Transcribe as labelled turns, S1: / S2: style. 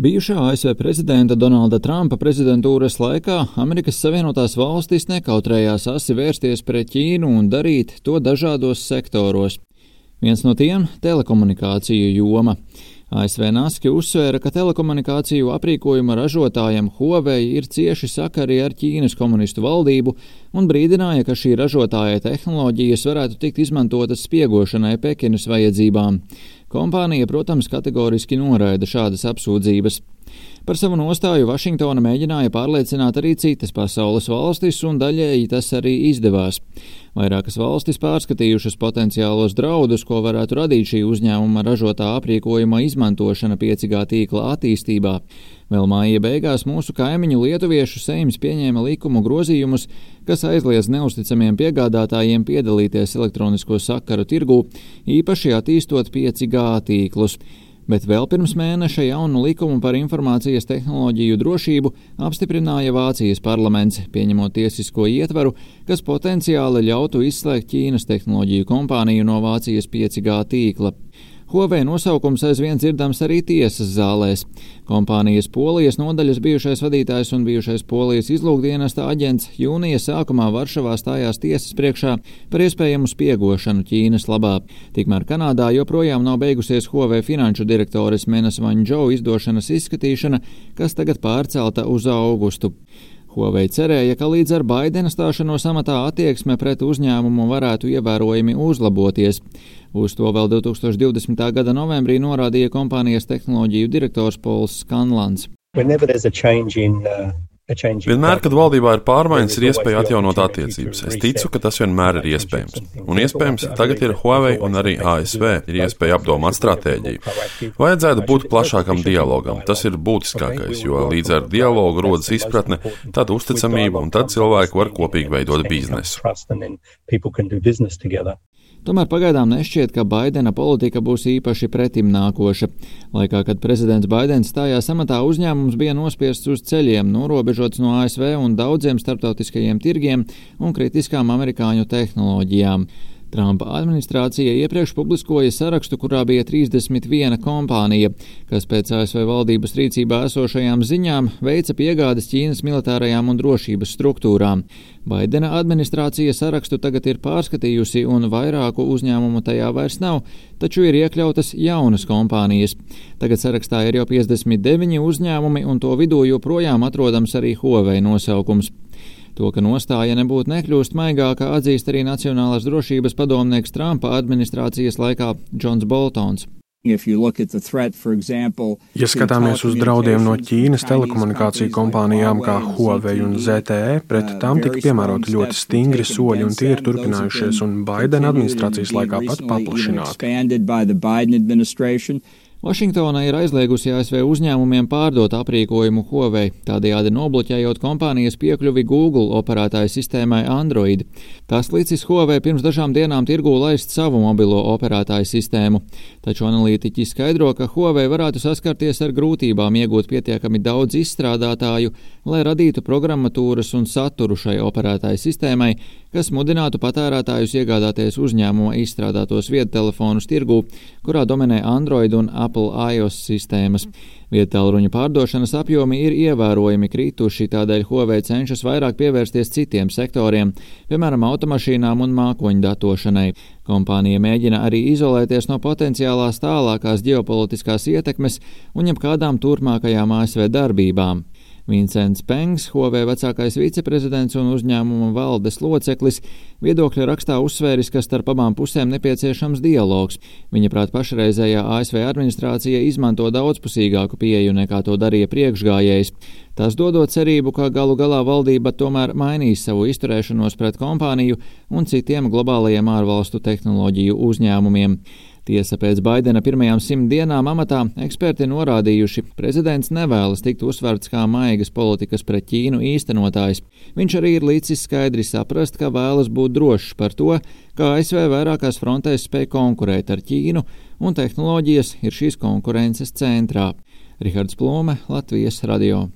S1: Bijušā ASV prezidenta Donalda Trumpa prezidentūras laikā Amerikas Savienotās valstis nekautrējās asi vērsties pret Ķīnu un darīt to dažādos sektoros. Viens no tiem - telekomunikāciju joma. ASV Naski uzsvēra, ka telekomunikāciju aprīkojuma ražotājiem Huawei ir cieši sakari ar Ķīnas komunistu valdību un brīdināja, ka šī ražotāja tehnoloģijas varētu tikt izmantotas spiegošanai Pekinas vajadzībām. Kompānija, protams, kategoriski noraida šādas apsūdzības. Par savu nostāju Vašingtona mēģināja pārliecināt arī citas pasaules valstis, un daļēji tas arī izdevās. Vairākas valstis pārskatījušas potenciālos draudus, ko varētu radīt šī uzņēmuma ražotā aprīkojuma izmantošana 5G tīkla attīstībā. Vēl māja beigās mūsu kaimiņu lietuviešu seims pieņēma likumu grozījumus, kas aizliedz neusticamiem piegādātājiem piedalīties elektronisko sakaru tirgū, īpaši attīstot 5G tīklus bet vēl pirms mēneša jaunu likumu par informācijas tehnoloģiju drošību apstiprināja Vācijas parlaments, pieņemot tiesisko ietvaru, kas potenciāli ļautu izslēgt Ķīnas tehnoloģiju kompāniju no Vācijas 5G tīkla. Huawei nosaukums aizvien dzirdams arī tiesas zālēs. Kompānijas Polijas nodaļas bijušais vadītājs un bijušais Polijas izlūkdienesta aģents jūnija sākumā Varšavā stājās tiesas priekšā par iespējamu spiegošanu Ķīnas labā. Tikmēr Kanādā joprojām nav beigusies Huawei finanšu direktores Menas Vanģo izdošanas izskatīšana, kas tagad pārcelta uz augustu. Huawei cerēja, ka līdz ar Baidena stāšanos amatā attieksme pret uzņēmumu varētu ievērojami uzlaboties. Uz to vēl 2020. gada novembrī norādīja kompānijas tehnoloģiju direktors Pols Skanlans.
S2: Vienmēr, kad valdībā ir pārmaiņas, ir iespēja atjaunot attiecības. Es ticu, ka tas vienmēr ir iespējams. Un iespējams, tagad ir Huawei un arī ASV ir iespēja apdomāt stratēģiju. Vajadzētu būt plašākam dialogam. Tas ir būtiskākais, jo līdz ar dialogu rodas izpratne, tad uzticamība un tad cilvēki var kopīgi veidot biznesu.
S1: Tomēr pagaidām nešķiet, ka Baidena politika būs īpaši pretimnākoša. Laikā, kad prezidents Baidens stājās amatā, uzņēmums bija nospiests uz ceļiem, norobežots no ASV un daudziem starptautiskajiem tirgiem un kritiskām amerikāņu tehnoloģijām. Trumpa administrācija iepriekš publiskoja sarakstu, kurā bija 31 kompānija, kas pēc ASV valdības rīcībā esošajām ziņām veica piegādes Ķīnas militārajām un drošības struktūrām. Baidena administrācija sarakstu tagad ir pārskatījusi un vairāku uzņēmumu tajā vairs nav, taču ir iekļautas jaunas kompānijas. Tagad sarakstā ir jau 59 uzņēmumi un to vidū joprojām atrodams arī Huawei nosaukums. To, ka nostāja nebūtu nekļūst maigāka, atzīst arī Nacionālās drošības padomnieks Trumpa administrācijas laikā Džons Boltons.
S3: Ja skatāmies uz draudiem no Ķīnas telekomunikāciju kompānijām kā Huawei un ZTE, pret tām tika piemēroti ļoti stingri soļi, un tie ir turpinājušies un Baidena administrācijas laikā pat paplašināti.
S1: Vašingtona ir aizliegusi ASV uzņēmumiem pārdot aprīkojumu Huawei, tādējādi nobloķējot kompānijas piekļuvi Google operētāju sistēmai Android. Tas licis Huawei pirms dažām dienām tirgū laist savu mobilo operētāju sistēmu, taču analītiķi skaidro, ka Huawei varētu saskarties ar grūtībām iegūt pietiekami daudz izstrādātāju, lai radītu programmatūras un saturu šai operētāju sistēmai, kas mudinātu patērētājus iegādāties uzņēmuma izstrādātos viedtelefonus tirgū, kurā dominē Android un Apple Apple iOS sistēmas. Vietālruņa pārdošanas apjomi ir ievērojami krituši, tādēļ Huawei cenšas vairāk pievērsties citiem sektoriem, piemēram, automašīnām un mākoņu datošanai. Kompānija mēģina arī izolēties no potenciālās tālākās ģeopolitiskās ietekmes un jebkādām turpmākajām ASV darbībām. Vincents Pengs, Huawei vecākais viceprezidents un uzņēmuma valdes loceklis, viedokļa rakstā uzsvēris, ka starp abām pusēm nepieciešams dialogs. Viņa prāt pašreizējā ASV administrācija izmanto daudzpusīgāku pieeju nekā to darīja priekšgājējs. Tas dodot cerību, ka galu galā valdība tomēr mainīs savu izturēšanos pret kompāniju un citiem globālajiem ārvalstu tehnoloģiju uzņēmumiem. Tiesa pēc Baidena pirmajām simt dienām amatā eksperti norādījuši, prezidents nevēlas tikt uzsverts kā maigas politikas pret Ķīnu īstenotājs. Viņš arī ir līdzis skaidri saprast, ka vēlas būt drošs par to, ka ASV vairākās frontēs spēj konkurēt ar Ķīnu, un tehnoloģijas ir šīs konkurences centrā. Rihards Plome, Latvijas radio.